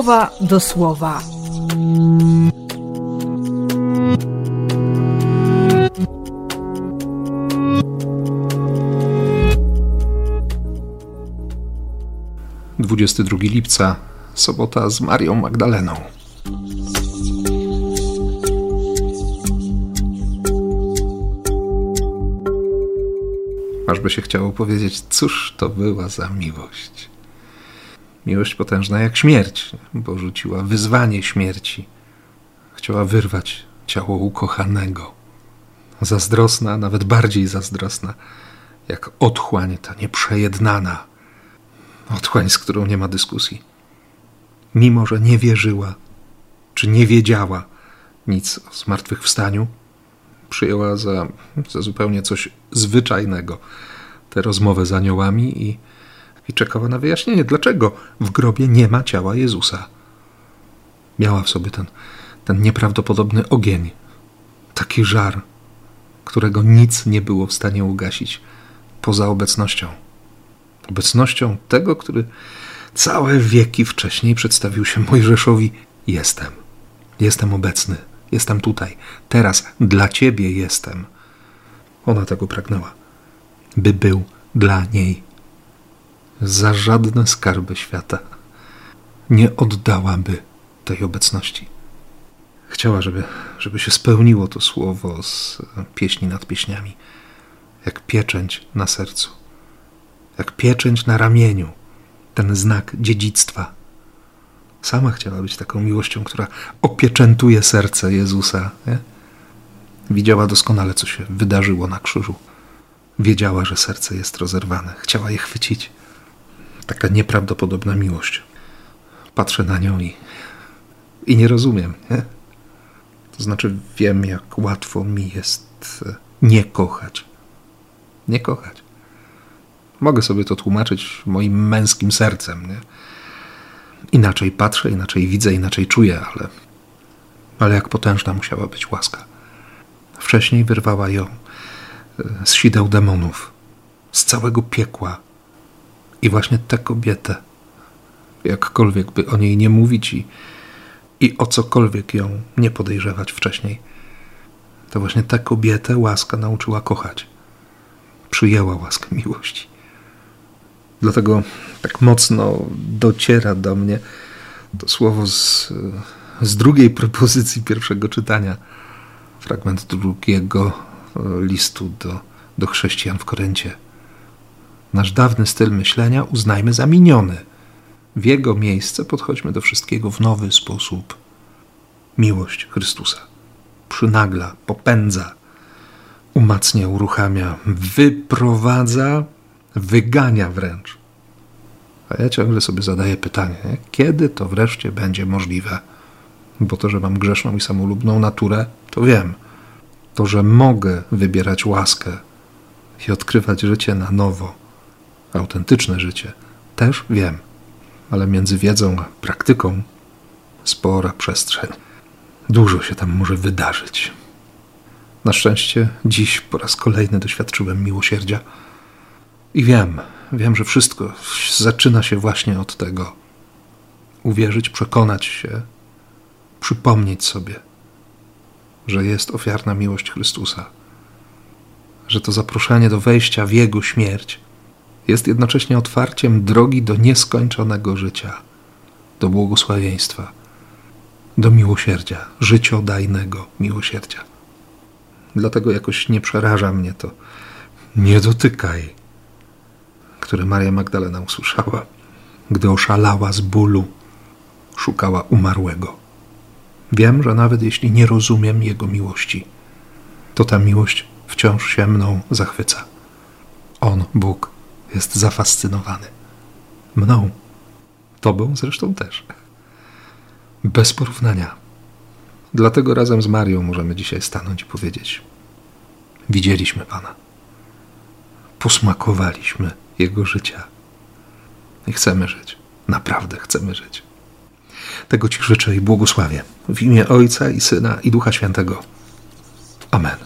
słowa do słowa. Dwudziesty drugi lipca, sobota z Marią Magdaleną. Aż by się chciało powiedzieć, cóż to była za miłość. Miłość potężna jak śmierć, bo rzuciła wyzwanie śmierci. Chciała wyrwać ciało ukochanego. Zazdrosna, nawet bardziej zazdrosna, jak otchłań ta nieprzejednana. Otchłań, z którą nie ma dyskusji. Mimo, że nie wierzyła, czy nie wiedziała nic o zmartwychwstaniu, przyjęła za, za zupełnie coś zwyczajnego tę rozmowę z aniołami i, i czekała na wyjaśnienie, dlaczego w grobie nie ma ciała Jezusa. Miała w sobie ten, ten nieprawdopodobny ogień, taki żar, którego nic nie było w stanie ugasić poza obecnością. Obecnością tego, który całe wieki wcześniej przedstawił się Mojżeszowi: Jestem, jestem obecny Jestem tutaj, teraz, dla Ciebie jestem. Ona tego pragnęła, by był dla niej. Za żadne skarby świata nie oddałaby tej obecności. Chciała, żeby, żeby się spełniło to słowo z pieśni nad pieśniami, jak pieczęć na sercu, jak pieczęć na ramieniu, ten znak dziedzictwa Sama chciała być taką miłością, która opieczętuje serce Jezusa. Nie? Widziała doskonale, co się wydarzyło na krzyżu. Wiedziała, że serce jest rozerwane. Chciała je chwycić. Taka nieprawdopodobna miłość. Patrzę na nią i, i nie rozumiem. Nie? To znaczy, wiem, jak łatwo mi jest e, nie kochać. Nie kochać. Mogę sobie to tłumaczyć moim męskim sercem. Nie? Inaczej patrzę, inaczej widzę, inaczej czuję, ale, ale jak potężna musiała być łaska. Wcześniej wyrwała ją e, z sideł demonów, z całego piekła. I właśnie tę kobietę, jakkolwiek by o niej nie mówić i, i o cokolwiek ją nie podejrzewać wcześniej, to właśnie tę kobietę łaska nauczyła kochać. Przyjęła łaskę miłości. Dlatego tak mocno dociera do mnie to słowo z, z drugiej propozycji pierwszego czytania, fragment drugiego listu do, do chrześcijan w Koryncie. Nasz dawny styl myślenia uznajmy za miniony. W jego miejsce podchodźmy do wszystkiego w nowy sposób. Miłość Chrystusa przynagla, popędza, umacnia, uruchamia, wyprowadza wygania wręcz. A ja ciągle sobie zadaję pytanie, kiedy to wreszcie będzie możliwe? Bo to, że mam grzeszną i samolubną naturę, to wiem. To, że mogę wybierać łaskę i odkrywać życie na nowo, autentyczne życie, też wiem. Ale między wiedzą a praktyką spora przestrzeń. Dużo się tam może wydarzyć. Na szczęście dziś po raz kolejny doświadczyłem miłosierdzia i wiem, wiem, że wszystko zaczyna się właśnie od tego. Uwierzyć, przekonać się, przypomnieć sobie, że jest ofiarna miłość Chrystusa, że to zaproszenie do wejścia w Jego śmierć jest jednocześnie otwarciem drogi do nieskończonego życia, do błogosławieństwa, do miłosierdzia, życiodajnego miłosierdzia. Dlatego jakoś nie przeraża mnie to. Nie dotykaj które Maria Magdalena usłyszała, gdy oszalała z bólu, szukała umarłego. Wiem, że nawet jeśli nie rozumiem Jego miłości, to ta miłość wciąż się mną zachwyca. On, Bóg, jest zafascynowany. Mną, Tobą zresztą też. Bez porównania. Dlatego razem z Marią możemy dzisiaj stanąć i powiedzieć: Widzieliśmy Pana, posmakowaliśmy jego życia. I chcemy żyć. Naprawdę chcemy żyć. Tego Ci życzę i błogosławię. W imię Ojca i Syna i Ducha Świętego. Amen.